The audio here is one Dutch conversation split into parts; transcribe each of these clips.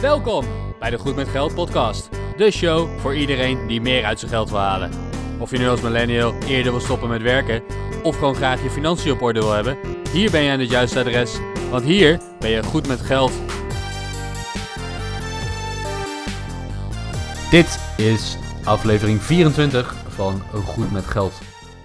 Welkom bij de Goed met Geld podcast. De show voor iedereen die meer uit zijn geld wil halen. Of je nu als millennial eerder wil stoppen met werken of gewoon graag je financiën op orde wil hebben, hier ben je aan het juiste adres, want hier ben je goed met geld. Dit is aflevering 24 van Goed met Geld.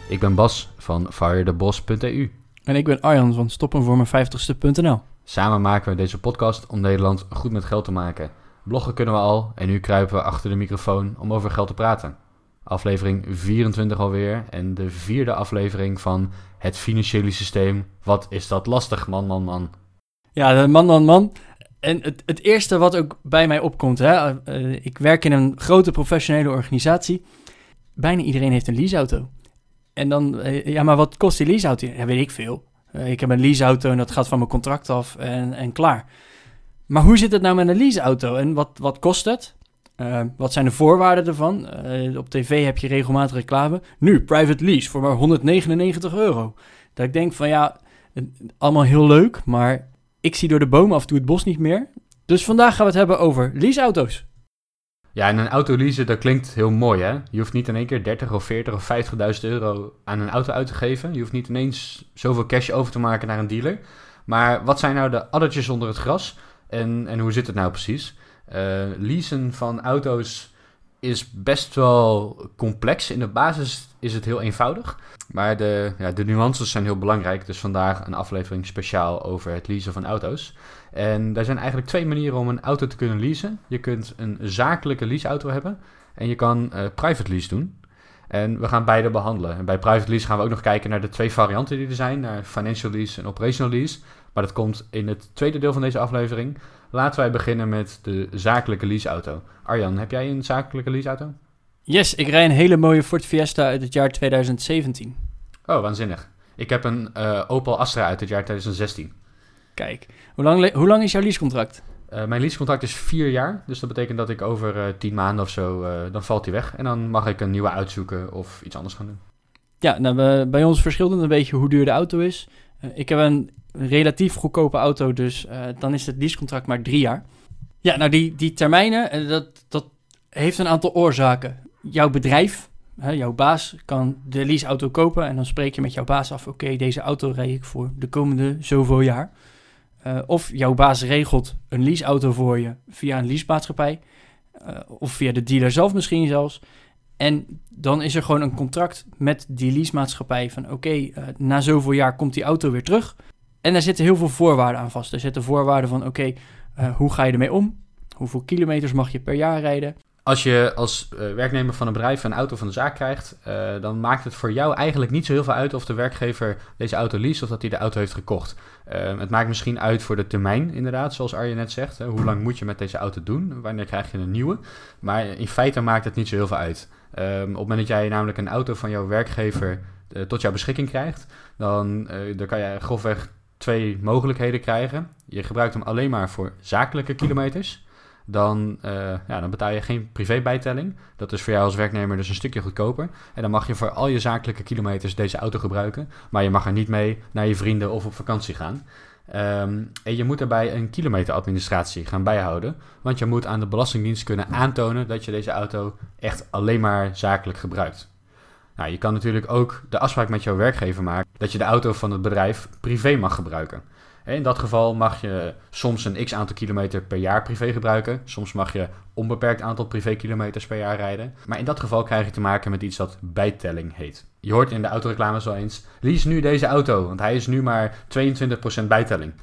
Ik ben Bas van firetheboss.eu. En ik ben Arjan van stoppenvoormijn50ste.nl. Samen maken we deze podcast om Nederland goed met geld te maken. Bloggen kunnen we al en nu kruipen we achter de microfoon om over geld te praten. Aflevering 24 alweer en de vierde aflevering van het financiële systeem. Wat is dat lastig, man, man, man. Ja, man, man, man. En het, het eerste wat ook bij mij opkomt, hè, uh, ik werk in een grote professionele organisatie. Bijna iedereen heeft een leaseauto. En dan, uh, ja, maar wat kost die leaseauto? Ja, weet ik veel. Uh, ik heb een leaseauto en dat gaat van mijn contract af en, en klaar. Maar hoe zit het nou met een leaseauto en wat, wat kost het? Uh, wat zijn de voorwaarden ervan? Uh, op tv heb je regelmatig reclame. Nu, private lease voor maar 199 euro. Dat ik denk van ja, allemaal heel leuk, maar ik zie door de bomen af en toe het bos niet meer. Dus vandaag gaan we het hebben over leaseauto's. Ja, en een auto leasen, dat klinkt heel mooi hè. Je hoeft niet in één keer 30 of 40 of 50.000 euro aan een auto uit te geven. Je hoeft niet ineens zoveel cash over te maken naar een dealer. Maar wat zijn nou de addertjes onder het gras? En, en hoe zit het nou precies? Uh, leasen van auto's is best wel complex. In de basis is het heel eenvoudig. Maar de, ja, de nuances zijn heel belangrijk. Dus vandaag een aflevering speciaal over het leasen van auto's. En er zijn eigenlijk twee manieren om een auto te kunnen leasen. Je kunt een zakelijke leaseauto hebben. En je kan uh, private lease doen. En we gaan beide behandelen. En bij private lease gaan we ook nog kijken naar de twee varianten die er zijn. Naar financial lease en operational lease. Maar dat komt in het tweede deel van deze aflevering. Laten wij beginnen met de zakelijke leaseauto. Arjan, heb jij een zakelijke leaseauto? Yes, ik rij een hele mooie Ford Fiesta uit het jaar 2017. Oh, waanzinnig. Ik heb een uh, Opel Astra uit het jaar 2016. Kijk, hoe lang, hoe lang is jouw leasecontract? Uh, mijn leasecontract is vier jaar, dus dat betekent dat ik over uh, tien maanden of zo, dan valt hij weg. En dan mag ik een nieuwe uitzoeken of iets anders gaan doen. Ja, nou, bij ons verschilt het een beetje hoe duur de auto is. Ik heb een relatief goedkope auto, dus uh, dan is het leasecontract maar drie jaar. Ja, nou die, die termijnen, uh, dat, dat heeft een aantal oorzaken. Jouw bedrijf, hè, jouw baas, kan de leaseauto kopen en dan spreek je met jouw baas af, oké, deze auto rij ik voor de komende zoveel jaar. Uh, of jouw baas regelt een leaseauto voor je via een leasemaatschappij, of via de dealer zelf misschien zelfs. En dan is er gewoon een contract met die leasemaatschappij van oké, okay, na zoveel jaar komt die auto weer terug. En daar zitten heel veel voorwaarden aan vast. Er zitten voorwaarden van, oké, uh, hoe ga je ermee om? Hoeveel kilometers mag je per jaar rijden? Als je als uh, werknemer van een bedrijf een auto van de zaak krijgt, uh, dan maakt het voor jou eigenlijk niet zo heel veel uit of de werkgever deze auto leest of dat hij de auto heeft gekocht. het maakt misschien uit voor de termijn, inderdaad, zoals Arjen net zegt. Hè, hoe lang moet je met deze auto doen? Wanneer krijg je een nieuwe? Maar in feite maakt het niet zo heel veel uit. Um, op het moment dat jij namelijk een auto van jouw werkgever tot jouw beschikking krijgt, dan, dan kan je grofweg twee mogelijkheden krijgen. Je gebruikt hem alleen maar voor zakelijke kilometers. Dan, uh, ja, dan betaal je geen privébijtelling. Dat is voor jou als werknemer dus een stukje goedkoper. En dan mag je voor al je zakelijke kilometers deze auto gebruiken. Maar je mag er niet mee naar je vrienden of op vakantie gaan. Um, en je moet daarbij een kilometeradministratie gaan bijhouden. Want je moet aan de Belastingdienst kunnen aantonen dat je deze auto echt alleen maar zakelijk gebruikt. Nou, je kan natuurlijk ook de afspraak met jouw werkgever maken dat je de auto van het bedrijf privé mag gebruiken. In dat geval mag je soms een x aantal kilometer per jaar privé gebruiken. Soms mag je onbeperkt aantal privékilometers per jaar rijden. Maar in dat geval krijg je te maken met iets dat bijtelling heet. Je hoort in de autoreclames wel eens: lease nu deze auto, want hij is nu maar 22% bijtelling.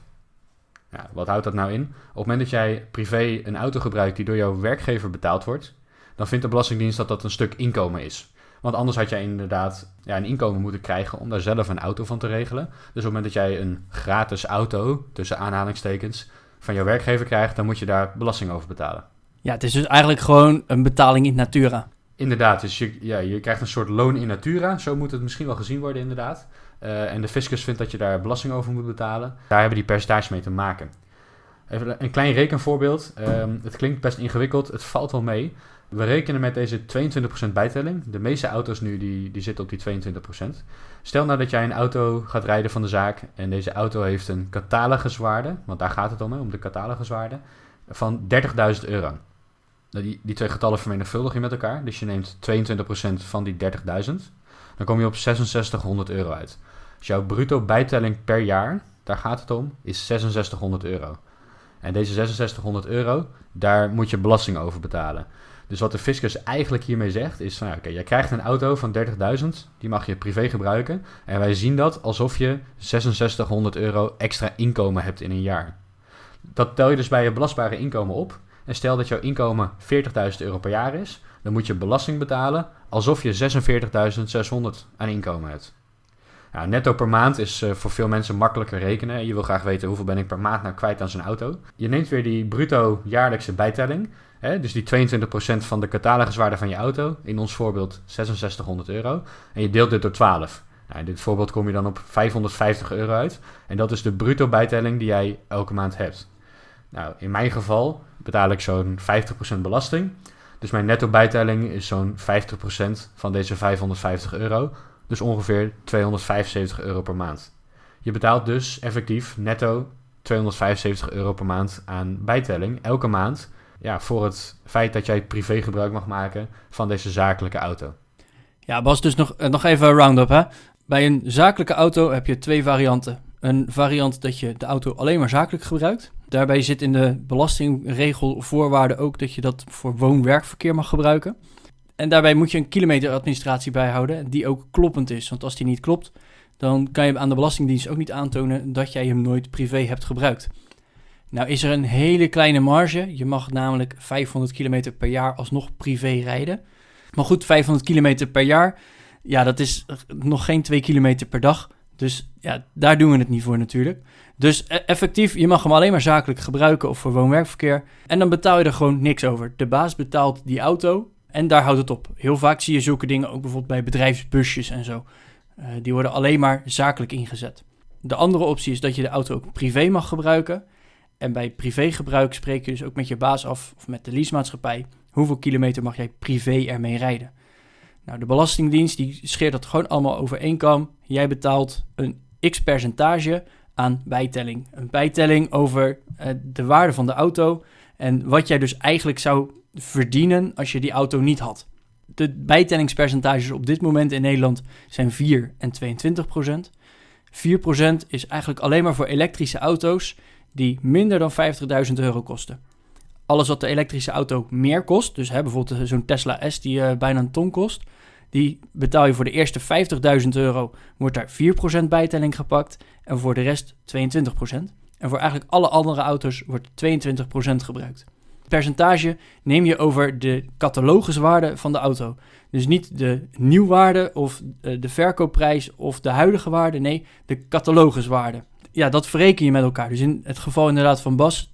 Wat houdt dat nou in? Op het moment dat jij privé een auto gebruikt die door jouw werkgever betaald wordt, dan vindt de Belastingdienst dat dat een stuk inkomen is. Want anders had jij inderdaad ja, een inkomen moeten krijgen om daar zelf een auto van te regelen. Dus op het moment dat jij een gratis auto, tussen aanhalingstekens, van jouw werkgever krijgt, dan moet je daar belasting over betalen. Ja, het is dus eigenlijk gewoon een betaling in natura. Inderdaad, dus je, ja, je krijgt een soort loon in natura. Zo moet het misschien wel gezien worden, inderdaad. Uh, en de fiscus vindt dat je daar belasting over moet betalen. Daar hebben die percentages mee te maken. Even een klein rekenvoorbeeld. Um, het klinkt best ingewikkeld, het valt wel mee. We rekenen met deze 22% bijtelling. De meeste auto's nu die, die zitten op die 22%. Stel nou dat jij een auto gaat rijden van de zaak en deze auto heeft een cataloguswaarde, want daar gaat het om, om de cataloguswaarde, van 30.000 euro. Nou, die, die twee getallen vermenigvuldig je met elkaar. Dus je neemt 22% van die 30.000. Dan kom je op 6600 euro uit. Dus jouw bruto bijtelling per jaar, daar gaat het om, is 6600 euro. En deze 6600 euro, daar moet je belasting over betalen. Dus wat de fiscus eigenlijk hiermee zegt is ja, oké, jij krijgt een auto van 30.000, die mag je privé gebruiken. En wij zien dat alsof je 6600 euro extra inkomen hebt in een jaar. Dat tel je dus bij je belastbare inkomen op. En stel dat jouw inkomen 40.000 euro per jaar is, dan moet je belasting betalen alsof je 46.600 aan inkomen hebt. Nou, netto per maand is uh, voor veel mensen makkelijker rekenen. Je wil graag weten hoeveel ben ik per maand nou kwijt aan zo'n auto. Je neemt weer die bruto jaarlijkse bijtelling. Hè, dus die 22% van de cataloguswaarde van je auto. In ons voorbeeld 6600 euro. En je deelt dit door 12. Nou, in dit voorbeeld kom je dan op 550 euro uit. En dat is de bruto bijtelling die jij elke maand hebt. Nou, in mijn geval betaal ik zo'n 50% belasting. Dus mijn netto bijtelling is zo'n 50% van deze 550 euro. Dus ongeveer 275 euro per maand. Je betaalt dus effectief netto 275 euro per maand aan bijtelling elke maand. Ja, voor het feit dat jij privé gebruik mag maken van deze zakelijke auto. Ja, Bas, dus nog, nog even een round-up hè. Bij een zakelijke auto heb je twee varianten. Een variant dat je de auto alleen maar zakelijk gebruikt. Daarbij zit in de belastingregel voorwaarde ook dat je dat voor woon-werkverkeer mag gebruiken. En daarbij moet je een kilometeradministratie bijhouden die ook kloppend is. Want als die niet klopt, dan kan je aan de Belastingdienst ook niet aantonen dat jij hem nooit privé hebt gebruikt. Nou is er een hele kleine marge. Je mag namelijk 500 kilometer per jaar alsnog privé rijden. Maar goed, 500 kilometer per jaar, ja, dat is nog geen 2 kilometer per dag. Dus ja, daar doen we het niet voor natuurlijk. Dus e- effectief, je mag hem alleen maar zakelijk gebruiken of voor woon-werkverkeer. En dan betaal je er gewoon niks over. De baas betaalt die auto en daar houdt het op. Heel vaak zie je zulke dingen ook bijvoorbeeld bij bedrijfsbusjes en zo. Uh, die worden alleen maar zakelijk ingezet. De andere optie is dat je de auto ook privé mag gebruiken. En bij privégebruik spreek je dus ook met je baas af of met de leasemaatschappij. Hoeveel kilometer mag jij privé ermee rijden? Nou, de Belastingdienst die scheert dat gewoon allemaal over. Jij betaalt een x percentage aan bijtelling. Een bijtelling over uh, de waarde van de auto en wat jij dus eigenlijk zou verdienen als je die auto niet had. De bijtellingspercentages op dit moment in Nederland zijn 4 en 22 procent. 4 procent is eigenlijk alleen maar voor elektrische auto's die minder dan 50.000 euro kosten. Alles wat de elektrische auto meer kost, dus hè, bijvoorbeeld zo'n Tesla S die uh, bijna een ton kost, die betaal je voor de eerste 50.000 euro, wordt daar 4% bijtelling gepakt en voor de rest 22%. En voor eigenlijk alle andere auto's wordt 22% gebruikt percentage neem je over de cataloguswaarde van de auto. Dus niet de nieuwwaarde of eh, de verkoopprijs of de huidige waarde. Nee, de cataloguswaarde. Ja, dat verreken je met elkaar. Dus in het geval inderdaad van Bas, 22%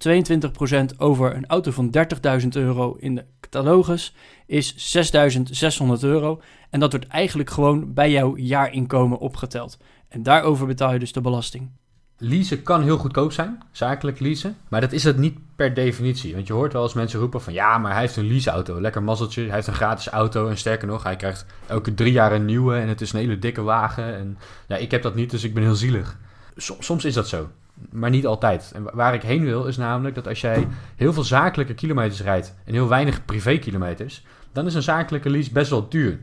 over een auto van 30.000 euro in de catalogus is 6.600 euro. En dat wordt eigenlijk gewoon bij jouw jaarinkomen opgeteld. En daarover betaal je dus de belasting. Leasen kan heel goedkoop zijn, zakelijk leasen. Maar dat is het niet per definitie. Want je hoort wel eens mensen roepen van... ja, maar hij heeft een leaseauto, lekker mazzeltje. Hij heeft een gratis auto en sterker nog... hij krijgt elke drie jaar een nieuwe en het is een hele dikke wagen. En ja, ik heb dat niet, dus ik ben heel zielig. Soms is dat zo, maar niet altijd. En waar ik heen wil is namelijk dat als jij heel veel zakelijke kilometers rijdt... en heel weinig privé kilometers... dan is een zakelijke lease best wel duur.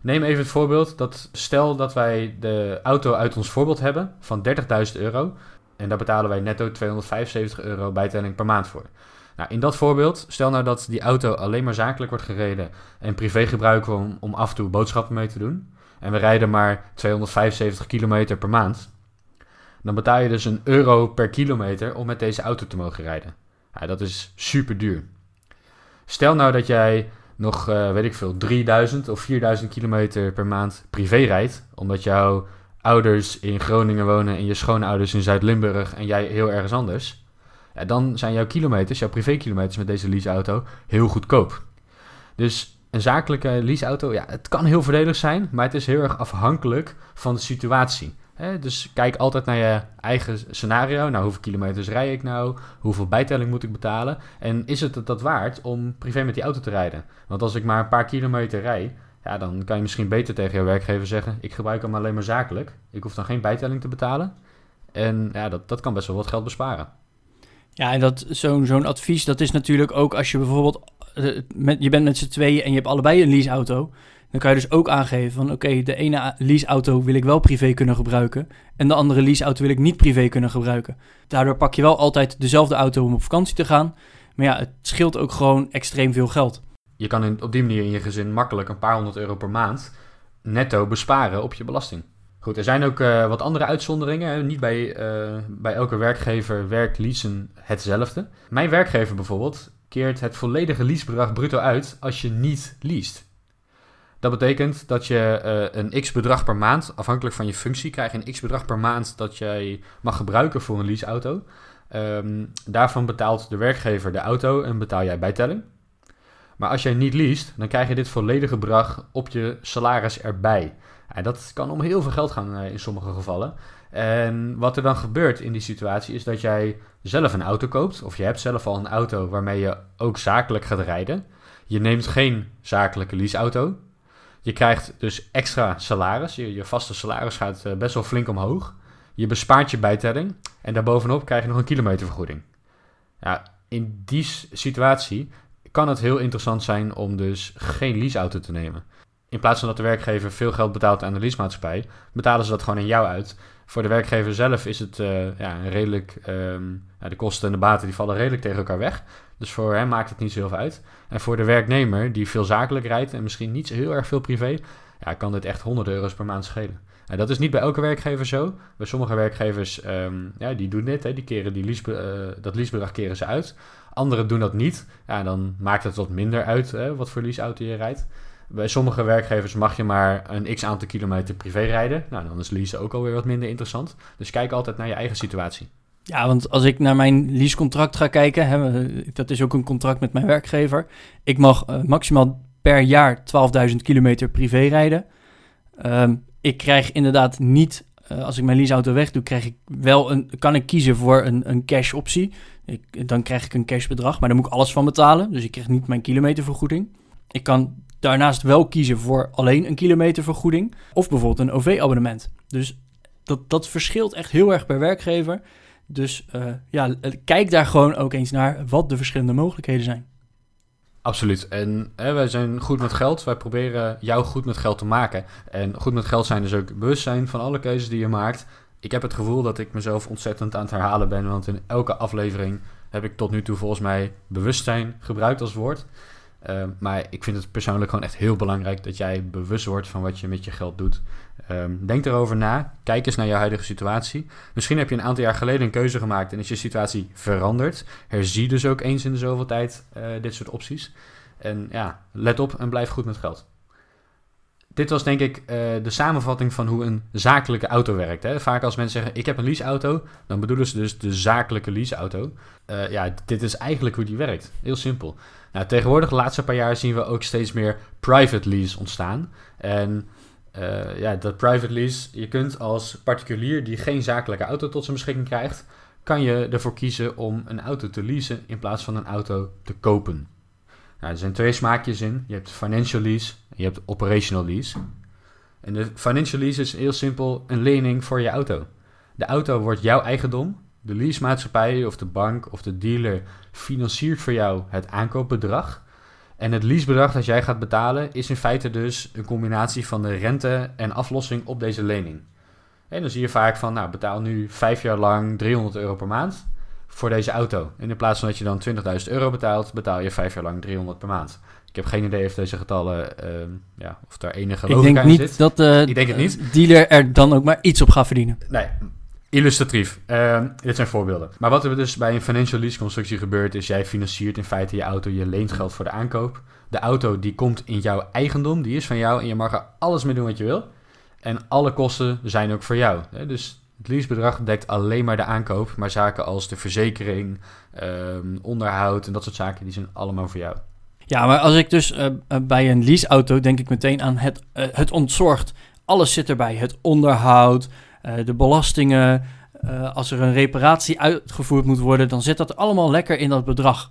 Neem even het voorbeeld dat stel dat wij de auto uit ons voorbeeld hebben van 30.000 euro. En daar betalen wij netto 275 euro bijtelling per maand voor. Nou, in dat voorbeeld, stel nou dat die auto alleen maar zakelijk wordt gereden en privé gebruiken om, om af en toe boodschappen mee te doen. En we rijden maar 275 kilometer per maand. Dan betaal je dus een euro per kilometer om met deze auto te mogen rijden. Ja, dat is super duur. Stel nou dat jij nog, uh, weet ik veel, 3000 of 4000 kilometer per maand privé rijdt. Omdat jouw ouders in Groningen wonen en je schoonouders in Zuid-Limburg en jij heel ergens anders. Dan zijn jouw kilometers, jouw privékilometers met deze leaseauto heel goedkoop. Dus een zakelijke leaseauto, ja, het kan heel voordelig zijn, maar het is heel erg afhankelijk van de situatie. Dus kijk altijd naar je eigen scenario. Nou, hoeveel kilometers rij ik nou? Hoeveel bijtelling moet ik betalen? En is het dat waard om privé met die auto te rijden? Want als ik maar een paar kilometer rij, ja, dan kan je misschien beter tegen jouw werkgever zeggen: ik gebruik hem alleen maar zakelijk. Ik hoef dan geen bijtelling te betalen. En ja, dat, dat kan best wel wat geld besparen. Ja, en dat, zo'n zo'n advies, dat is natuurlijk ook als je bijvoorbeeld... eh, met, je bent met z'n tweeën en je hebt allebei een leaseauto... dan kan je dus ook aangeven van... oké, de ene leaseauto wil ik wel privé kunnen gebruiken... en de andere leaseauto wil ik niet privé kunnen gebruiken. Daardoor pak je wel altijd dezelfde auto om op vakantie te gaan... maar ja, het scheelt ook gewoon extreem veel geld. Je kan op die manier in je gezin makkelijk een paar honderd euro per maand netto besparen op je belasting. Goed, er zijn ook eh, wat andere uitzonderingen. Niet bij, eh, bij elke werkgever werkt leasen hetzelfde. Mijn werkgever bijvoorbeeld keert het volledige leasebedrag bruto uit als je niet leest. Dat betekent dat je eh, een x bedrag per maand, afhankelijk van je functie, krijg je een x bedrag per maand dat jij mag gebruiken voor een leaseauto. Ehm daarvan betaalt de werkgever de auto en betaal jij bijtelling. Maar als jij niet leest, dan krijg je dit volledige bedrag op je salaris erbij. En dat kan om heel veel geld gaan eh, in sommige gevallen. En wat er dan gebeurt in die situatie is dat jij zelf een auto koopt. Of je hebt zelf al een auto waarmee je ook zakelijk gaat rijden. Je neemt geen zakelijke leaseauto. Je krijgt dus extra salaris. Je, je vaste salaris gaat eh, best wel flink omhoog. Je bespaart je bijtelling. En daarbovenop krijg je nog een kilometervergoeding. Ja, in die situatie kan het heel interessant zijn om dus geen leaseauto te nemen. In plaats van dat de werkgever veel geld betaalt aan de leasemaatschappij, betalen ze dat gewoon aan jou uit. Voor de werkgever zelf is het eh, ja, redelijk. ehm, ja, de kosten en de baten die vallen redelijk tegen elkaar weg. Dus voor hem maakt het niet zo heel veel uit. En voor de werknemer, die veel zakelijk rijdt en misschien niet zo heel erg veel privé, ja, kan dit echt honderden euro's per maand schelen. En dat is niet bij elke werkgever zo. Bij sommige werkgevers, ehm, ja, die doen dit, hè, die keren die lease, eh, dat leasebedrag keren ze uit. Anderen doen dat niet. Ja, dan maakt het wat minder uit hè, wat voor leaseauto je rijdt. Bij sommige werkgevers mag je maar een x aantal kilometer privé rijden. Nou, dan is lease ook alweer wat minder interessant. Dus kijk altijd naar je eigen situatie. Ja, want als ik naar mijn leasecontract ga kijken, hè, dat is ook een contract met mijn werkgever. Ik mag eh, maximaal per jaar 12.000 kilometer privé rijden. Ehm, ik krijg inderdaad niet, eh, als ik mijn leaseauto wegdoe, krijg ik wel een, kan ik kiezen voor een, een cash optie. Ik, dan krijg ik een cashbedrag, maar daar moet ik alles van betalen. Dus ik krijg niet mijn kilometervergoeding. Ik kan daarnaast wel kiezen voor alleen een kilometervergoeding. Of bijvoorbeeld een OV-abonnement. Dus dat, dat verschilt echt heel erg per werkgever. Dus eh, ja, kijk daar gewoon ook eens naar wat de verschillende mogelijkheden zijn. Absoluut. En wij zijn goed met geld. Wij proberen jou goed met geld te maken. En goed met geld zijn dus ook bewustzijn van alle keuzes die je maakt. Ik heb het gevoel dat ik mezelf ontzettend aan het herhalen ben. Want in elke aflevering heb ik tot nu toe volgens mij bewustzijn gebruikt als woord. Uh, maar ik vind het persoonlijk gewoon echt heel belangrijk dat jij bewust wordt van wat je met je geld doet. Um, denk erover na. Kijk eens naar je huidige situatie. Misschien heb je een aantal jaar geleden een keuze gemaakt en is je situatie veranderd. Herzie dus ook eens in de zoveel tijd uh, dit soort opties. En ja, let op en blijf goed met geld. Dit was denk ik uh, de samenvatting van hoe een zakelijke auto werkt. Hè. Vaak als mensen zeggen ik heb een leaseauto, dan bedoelen ze dus de zakelijke leaseauto. Uh, ja, dit is eigenlijk hoe die werkt. Heel simpel. Nou, tegenwoordig, de laatste paar jaar, zien we ook steeds meer private lease ontstaan. En uh, ja, dat private lease, je kunt als particulier die geen zakelijke auto tot zijn beschikking krijgt, kan je ervoor kiezen om een auto te leasen in plaats van een auto te kopen. Nou, er zijn twee smaakjes in. Je hebt financial lease en je hebt operational lease. En de financial lease is heel simpel een lening voor je auto. De auto wordt jouw eigendom. De leasemaatschappij of de bank of de dealer financiert voor jou het aankoopbedrag. En het leasebedrag dat jij gaat betalen is in feite dus een combinatie van de rente en aflossing op deze lening. En dan zie je vaak van, nou betaal nu vijf jaar lang 300 euro per maand voor deze auto. En in plaats van dat je dan 20.000 euro betaalt, betaal je vijf jaar lang 300 per maand. Ik heb geen idee of deze getallen, uh, ja, of daar enige logica Ik denk niet zit. dat de Ik denk het niet. dealer er dan ook maar iets op gaat verdienen. Nee, illustratief. Uh, dit zijn voorbeelden. Maar wat er dus bij een financial lease constructie gebeurt, is jij financiert in feite je auto, je leent geld voor de aankoop. De auto die komt in jouw eigendom, die is van jou en je mag er alles mee doen wat je wil. En alle kosten zijn ook voor jou. Dus het leasebedrag dekt alleen maar de aankoop, maar zaken als de verzekering, um, onderhoud en dat soort zaken, die zijn allemaal voor jou. Ja, maar als ik dus uh, bij een leaseauto denk ik meteen aan het, uh, het ontzorgd. Alles zit erbij. Het onderhoud, de belastingen. eh, als er een reparatie uitgevoerd moet worden, dan zit dat allemaal lekker in dat bedrag.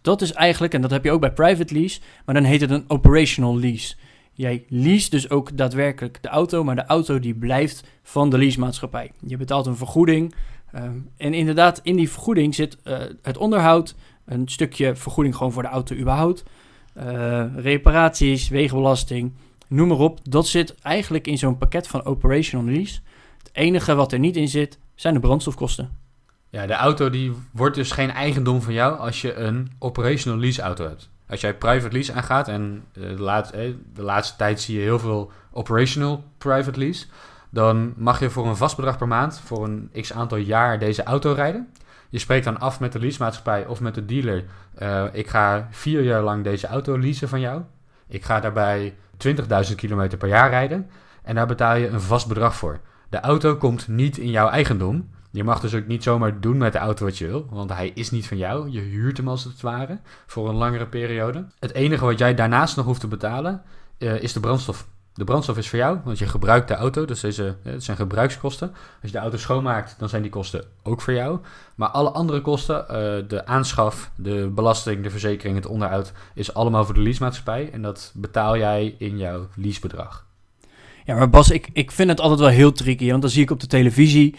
Dat is eigenlijk, en dat heb je ook bij private lease, maar dan heet het een operational lease. Jij lease dus ook daadwerkelijk de auto, maar de auto die blijft van de leasemaatschappij. Je betaalt een vergoeding Ehm, en inderdaad, in die vergoeding zit eh, het onderhoud, een stukje vergoeding gewoon voor de auto überhaupt, eh, reparaties, wegenbelasting, noem maar op. Dat zit eigenlijk in zo'n pakket van operational lease. Het enige wat er niet in zit, zijn de brandstofkosten. Ja, de auto die wordt dus geen eigendom van jou als je een operational lease auto hebt. Als jij private lease aangaat, en eh, de laatste, eh, de laatste tijd zie je heel veel operational private lease, dan mag je voor een vast bedrag per maand, voor een x aantal jaar deze auto rijden. Je spreekt dan af met de leasemaatschappij of met de dealer, uh, ik ga vier jaar lang deze auto leasen van jou. Ik ga daarbij 20.000 kilometer per jaar rijden en daar betaal je een vast bedrag voor. De auto komt niet in jouw eigendom, je mag dus ook niet zomaar doen met de auto wat je wil, want hij is niet van jou. Je huurt hem als het ware voor een langere periode. Het enige wat jij daarnaast nog hoeft te betalen uh, is de brandstof. De brandstof is voor jou, want je gebruikt de auto, dus deze, het zijn gebruikskosten. Als je de auto schoonmaakt, dan zijn die kosten ook voor jou. Maar alle andere kosten, uh, de aanschaf, de belasting, de verzekering, het onderhoud, is allemaal voor de leasemaatschappij. En dat betaal jij in jouw leasebedrag. Ja, maar Bas, ik, ik vind het altijd wel heel tricky. Want dan zie ik op de televisie,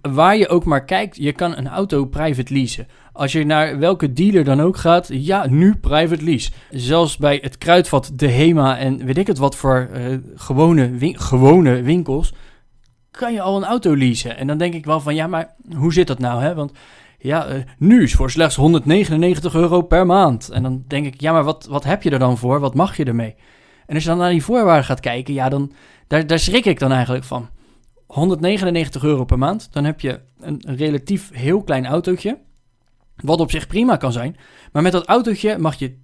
waar je ook maar kijkt, je kan een auto private leasen. Als je naar welke dealer dan ook gaat, ja, nu private lease. Zelfs bij het kruidvat, de HEMA en weet ik het wat voor uh, gewone, gewone winkels, kan je al een auto leasen. En dan denk ik wel van, ja, maar hoe zit dat nou? Hè? Want ja, uh, nu is voor slechts 199 euro per maand. En dan denk ik, ja, maar wat, wat heb je er dan voor? Wat mag je ermee? En als je dan naar die voorwaarden gaat kijken, ja, dan daar, daar schrik ik dan eigenlijk van. 199 euro per maand, dan heb je een, relatief heel klein autootje. Wat op zich prima kan zijn. Maar met dat autootje mag je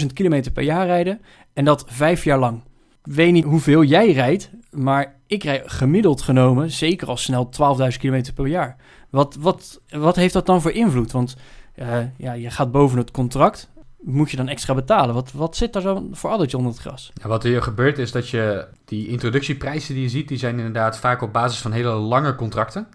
10.000 kilometer per jaar rijden. En dat vijf jaar lang. Ik weet niet hoeveel jij rijdt. Maar ik rijd gemiddeld genomen zeker al snel 12.000 kilometer per jaar. Wat, wat, wat heeft dat dan voor invloed? Want uh, ja, je gaat boven het contract moet je dan extra betalen? Wat, wat zit daar zo voor addertje onder het gras? Ja, wat hier gebeurt is dat je die introductieprijzen die je ziet, die zijn inderdaad vaak op basis van hele lange contracten.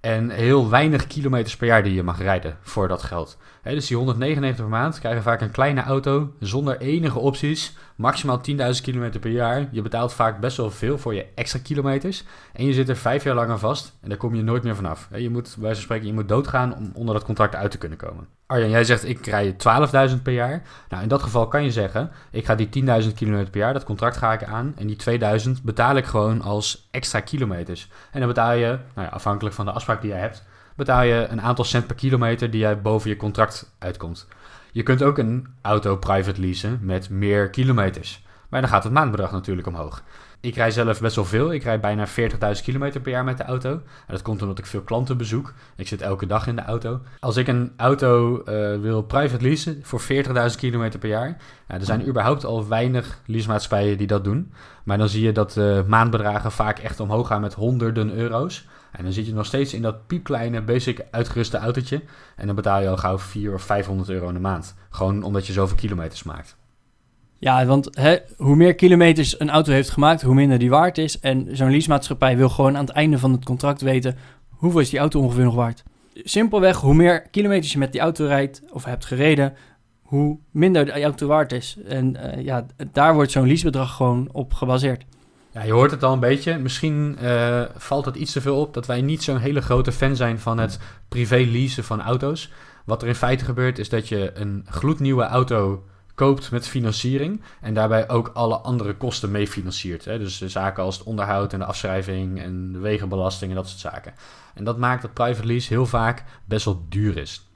En heel weinig kilometers per jaar die je mag rijden voor dat geld. dus die 199 per maand krijgen vaak een kleine auto zonder enige opties. Maximaal 10.000 kilometer per jaar. Je betaalt vaak best wel veel voor je extra kilometers. En je zit er vijf jaar lang aan vast. En daar kom je nooit meer vanaf. je moet, bij wijze spreken, je moet doodgaan om onder dat contract uit te kunnen komen. Arjan, jij zegt ik rij 12.000 per jaar. Nou, in dat geval kan je zeggen, ik ga die 10.000 kilometer per jaar, dat contract ga ik aan. En die 2000 betaal ik gewoon als extra kilometers. En dan betaal je, nou ja, afhankelijk van de afspraak die jij hebt, betaal je een aantal cent per kilometer die jij boven je contract uitkomt. Je kunt ook een auto private leasen met meer kilometers. Maar dan gaat het maandbedrag natuurlijk omhoog. Ik rij zelf best wel veel. Ik rijd bijna 40.000 kilometer per jaar met de auto. Dat komt omdat ik veel klanten bezoek. Ik zit elke dag in de auto. Als ik een auto uh, wil private leasen voor 40.000 kilometer per jaar. Er zijn überhaupt al weinig leasemaatschappijen die dat doen. Maar dan zie je dat de maandbedragen vaak echt omhoog gaan met honderden euro's. En dan zit je nog steeds in dat piepkleine, basic uitgeruste autootje. En dan betaal je al gauw 400 of 500 euro in de maand. Gewoon omdat je zoveel kilometers maakt. Ja, want hè, hoe meer kilometers een auto heeft gemaakt, hoe minder die waard is. En zo'n leasemaatschappij wil gewoon aan het einde van het contract weten... hoeveel is die auto ongeveer nog waard. Simpelweg, hoe meer kilometers je met die auto rijdt of hebt gereden... hoe minder de auto waard is. En uh, ja, daar wordt zo'n leasebedrag gewoon op gebaseerd. Ja, je hoort het al een beetje. Misschien uh, valt het iets te veel op dat wij niet zo'n hele grote fan zijn van het privé leasen van auto's. Wat er in feite gebeurt is dat je een gloednieuwe auto koopt met financiering en daarbij ook alle andere kosten mee financiert. Hè? Dus de zaken als het onderhoud en de afschrijving en de wegenbelasting en dat soort zaken. En dat maakt dat private lease heel vaak best wel duur is.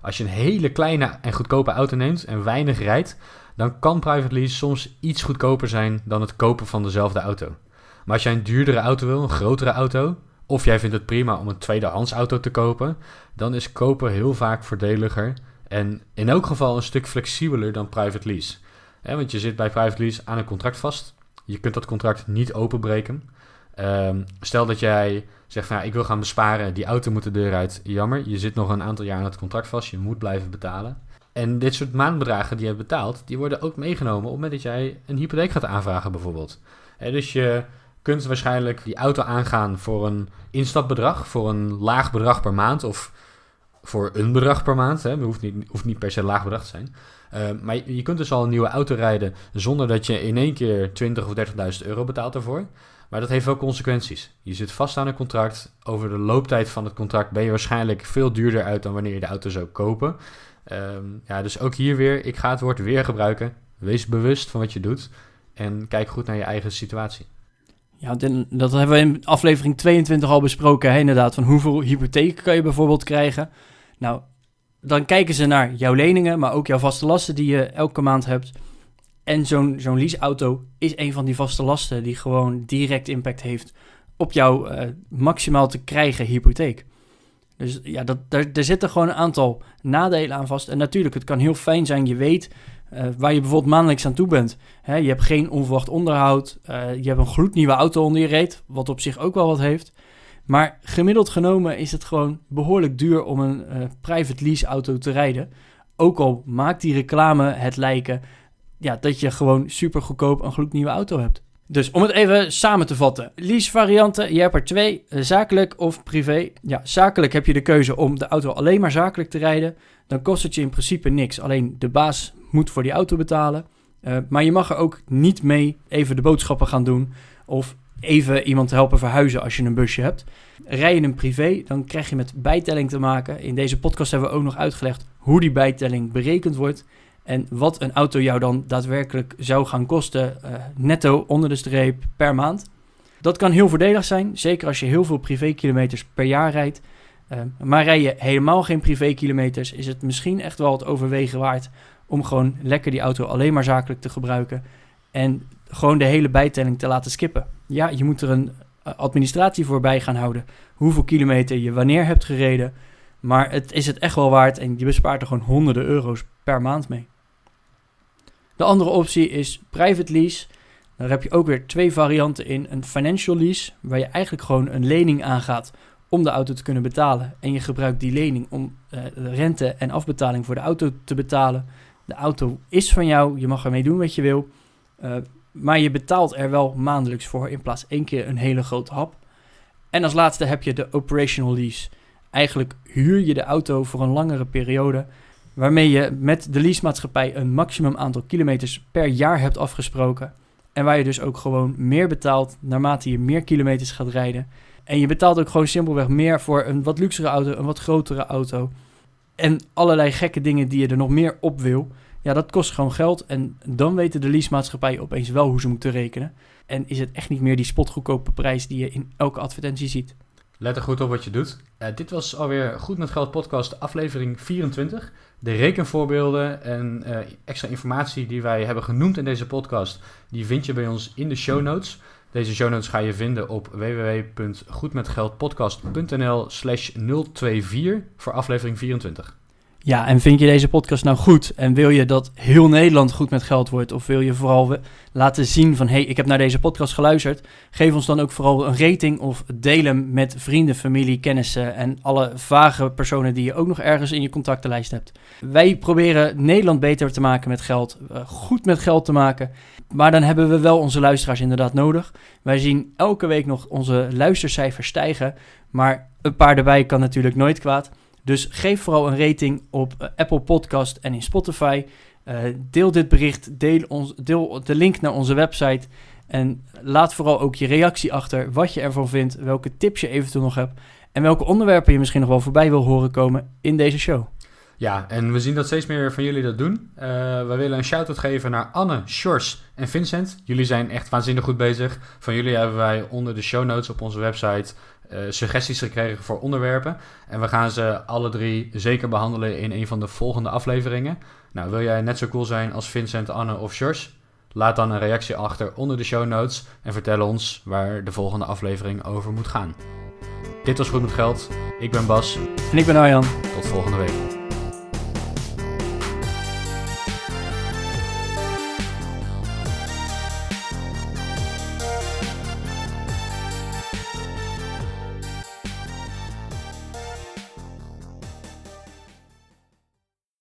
Als je een hele kleine en goedkope auto neemt en weinig rijdt, dan kan private lease soms iets goedkoper zijn dan het kopen van dezelfde auto. Maar als jij een duurdere auto wil, een grotere auto, of jij vindt het prima om een tweedehands auto te kopen, dan is kopen heel vaak voordeliger en in elk geval een stuk flexibeler dan private lease. want je zit bij private lease aan een contract vast. Je kunt dat contract niet openbreken. Um, stel dat jij zegt ik wil gaan besparen, die auto moet de deur uit. Jammer, je zit nog een aantal jaar aan het contract vast, je moet blijven betalen. En dit soort maandbedragen die je hebt betaald, die worden ook meegenomen op het moment dat jij een hypotheek gaat aanvragen bijvoorbeeld. dus je kunt waarschijnlijk die auto aangaan voor een instapbedrag, voor een laag bedrag per maand of voor een bedrag per maand. Het hoeft niet, niet per se laag bedrag te zijn. Uh, maar je, kunt dus al een nieuwe auto rijden zonder dat je in één keer 20 of 30.000 euro betaalt ervoor. Maar dat heeft wel consequenties. Je zit vast aan een contract. Over de looptijd van het contract ben je waarschijnlijk veel duurder uit dan wanneer je de auto zou kopen. Ehm, ja, dus ook hier weer, ik ga het woord weer gebruiken. Wees bewust van wat je doet en kijk goed naar je eigen situatie. Ja, dat hebben we in aflevering 22 al besproken, inderdaad. Van hoeveel hypotheken kan je bijvoorbeeld krijgen? Nou, dan kijken ze naar jouw leningen, maar ook jouw vaste lasten die je elke maand hebt. En zo'n zo'n leaseauto is een van die vaste lasten die gewoon direct impact heeft op jouw uh, maximaal te krijgen hypotheek. Dus ja, dat, daar, zitten gewoon een aantal nadelen aan vast. En natuurlijk, het kan heel fijn zijn, je weet uh, waar je bijvoorbeeld maandelijks aan toe bent. Je hebt geen onverwacht onderhoud, uh, je hebt een gloednieuwe auto onder je reet, wat op zich ook wel wat heeft. Maar gemiddeld genomen is het gewoon behoorlijk duur om een uh, private lease auto te rijden. Ook al maakt die reclame het lijken ja, dat je gewoon super goedkoop een gloednieuwe auto hebt. Dus om het even samen te vatten. Lease varianten, je hebt er twee, eh, zakelijk of privé. Ja, zakelijk heb je de keuze om de auto alleen maar zakelijk te rijden. Dan kost het je in principe niks. Alleen de baas moet voor die auto betalen. Uh, maar je mag er ook niet mee even de boodschappen gaan doen. Of even iemand helpen verhuizen als je een busje hebt. Rij je een privé, dan krijg je met bijtelling te maken. In deze podcast hebben we ook nog uitgelegd hoe die bijtelling berekend wordt. En wat een auto jou dan daadwerkelijk zou gaan kosten, uh, netto onder de streep per maand. Dat kan heel voordelig zijn, zeker als je heel veel privékilometers per jaar rijdt. Uh, maar rij je helemaal geen privékilometers, is het misschien echt wel het overwegen waard om gewoon lekker die auto alleen maar zakelijk te gebruiken. En gewoon de hele bijtelling te laten skippen. Ja, je moet er een eh, administratie voor bij gaan houden. Hoeveel kilometer je wanneer hebt gereden. Maar het is het echt wel waard en je bespaart er gewoon honderden euro's per maand mee. De andere optie is private lease. Daar heb je ook weer twee varianten in. Een financial lease, waar je eigenlijk gewoon een lening aangaat om de auto te kunnen betalen. En je gebruikt die lening om uh, rente en afbetaling voor de auto te betalen. De auto is van jou, je mag ermee doen wat je wil. Uh, maar je betaalt er wel maandelijks voor in plaats één keer een hele grote hap. En als laatste heb je de operational lease. Eigenlijk huur je de auto voor een langere periode waarmee je met de leasemaatschappij een maximum aantal kilometers per jaar hebt afgesproken. En waar je dus ook gewoon meer betaalt naarmate je meer kilometers gaat rijden. En je betaalt ook gewoon simpelweg meer voor een wat luxere auto, een wat grotere auto. En allerlei gekke dingen die je er nog meer op wil. Ja, dat kost gewoon geld. En dan weten de leasemaatschappij opeens wel hoe ze moeten rekenen. En is het echt niet meer die spotgoedkope prijs die je in elke advertentie ziet. Let er goed op wat je doet. Dit was alweer Goed met Geld podcast aflevering 24. De rekenvoorbeelden en uh, extra informatie die wij hebben genoemd in deze podcast, die vind je bij ons in de show notes. Deze show notes ga je vinden op www.goedmetgeldpodcast.nl slash 024 voor aflevering 24. Ja, en vind je deze podcast nou goed en wil je dat heel Nederland goed met geld wordt? Of wil je vooral laten zien van, hé, hey, ik heb naar deze podcast geluisterd. Geef ons dan ook vooral een rating of deel hem met vrienden, familie, kennissen en alle vage personen die je ook nog ergens in je contactenlijst hebt. Wij proberen Nederland beter te maken met geld, eh, goed met geld te maken. Maar dan hebben we wel onze luisteraars inderdaad nodig. Wij zien elke week nog onze luistercijfers stijgen, maar een paar erbij kan natuurlijk nooit kwaad. Dus geef vooral een rating op eh, Apple Podcast en in Spotify. Uh, deel dit bericht, deel, ons, deel de link naar onze website. En laat vooral ook je reactie achter, wat je ervan vindt, welke tips je eventueel nog hebt. En welke onderwerpen je misschien nog wel voorbij wil horen komen in deze show. Ja, en we zien dat steeds meer van jullie dat doen. Uh, we willen een shout-out geven naar Anne, Sjors en Vincent. Jullie zijn echt waanzinnig goed bezig. Van jullie hebben wij onder de show notes op onze website suggesties gekregen voor onderwerpen. En we gaan ze alle drie zeker behandelen in een van de volgende afleveringen. Nou, wil jij net zo cool zijn als Vincent, Anne of Sjors? Laat dan een reactie achter onder de show notes en vertel ons waar de volgende aflevering over moet gaan. Dit was Goed met Geld. Ik ben Bas. En ik ben Arjan. Tot volgende week.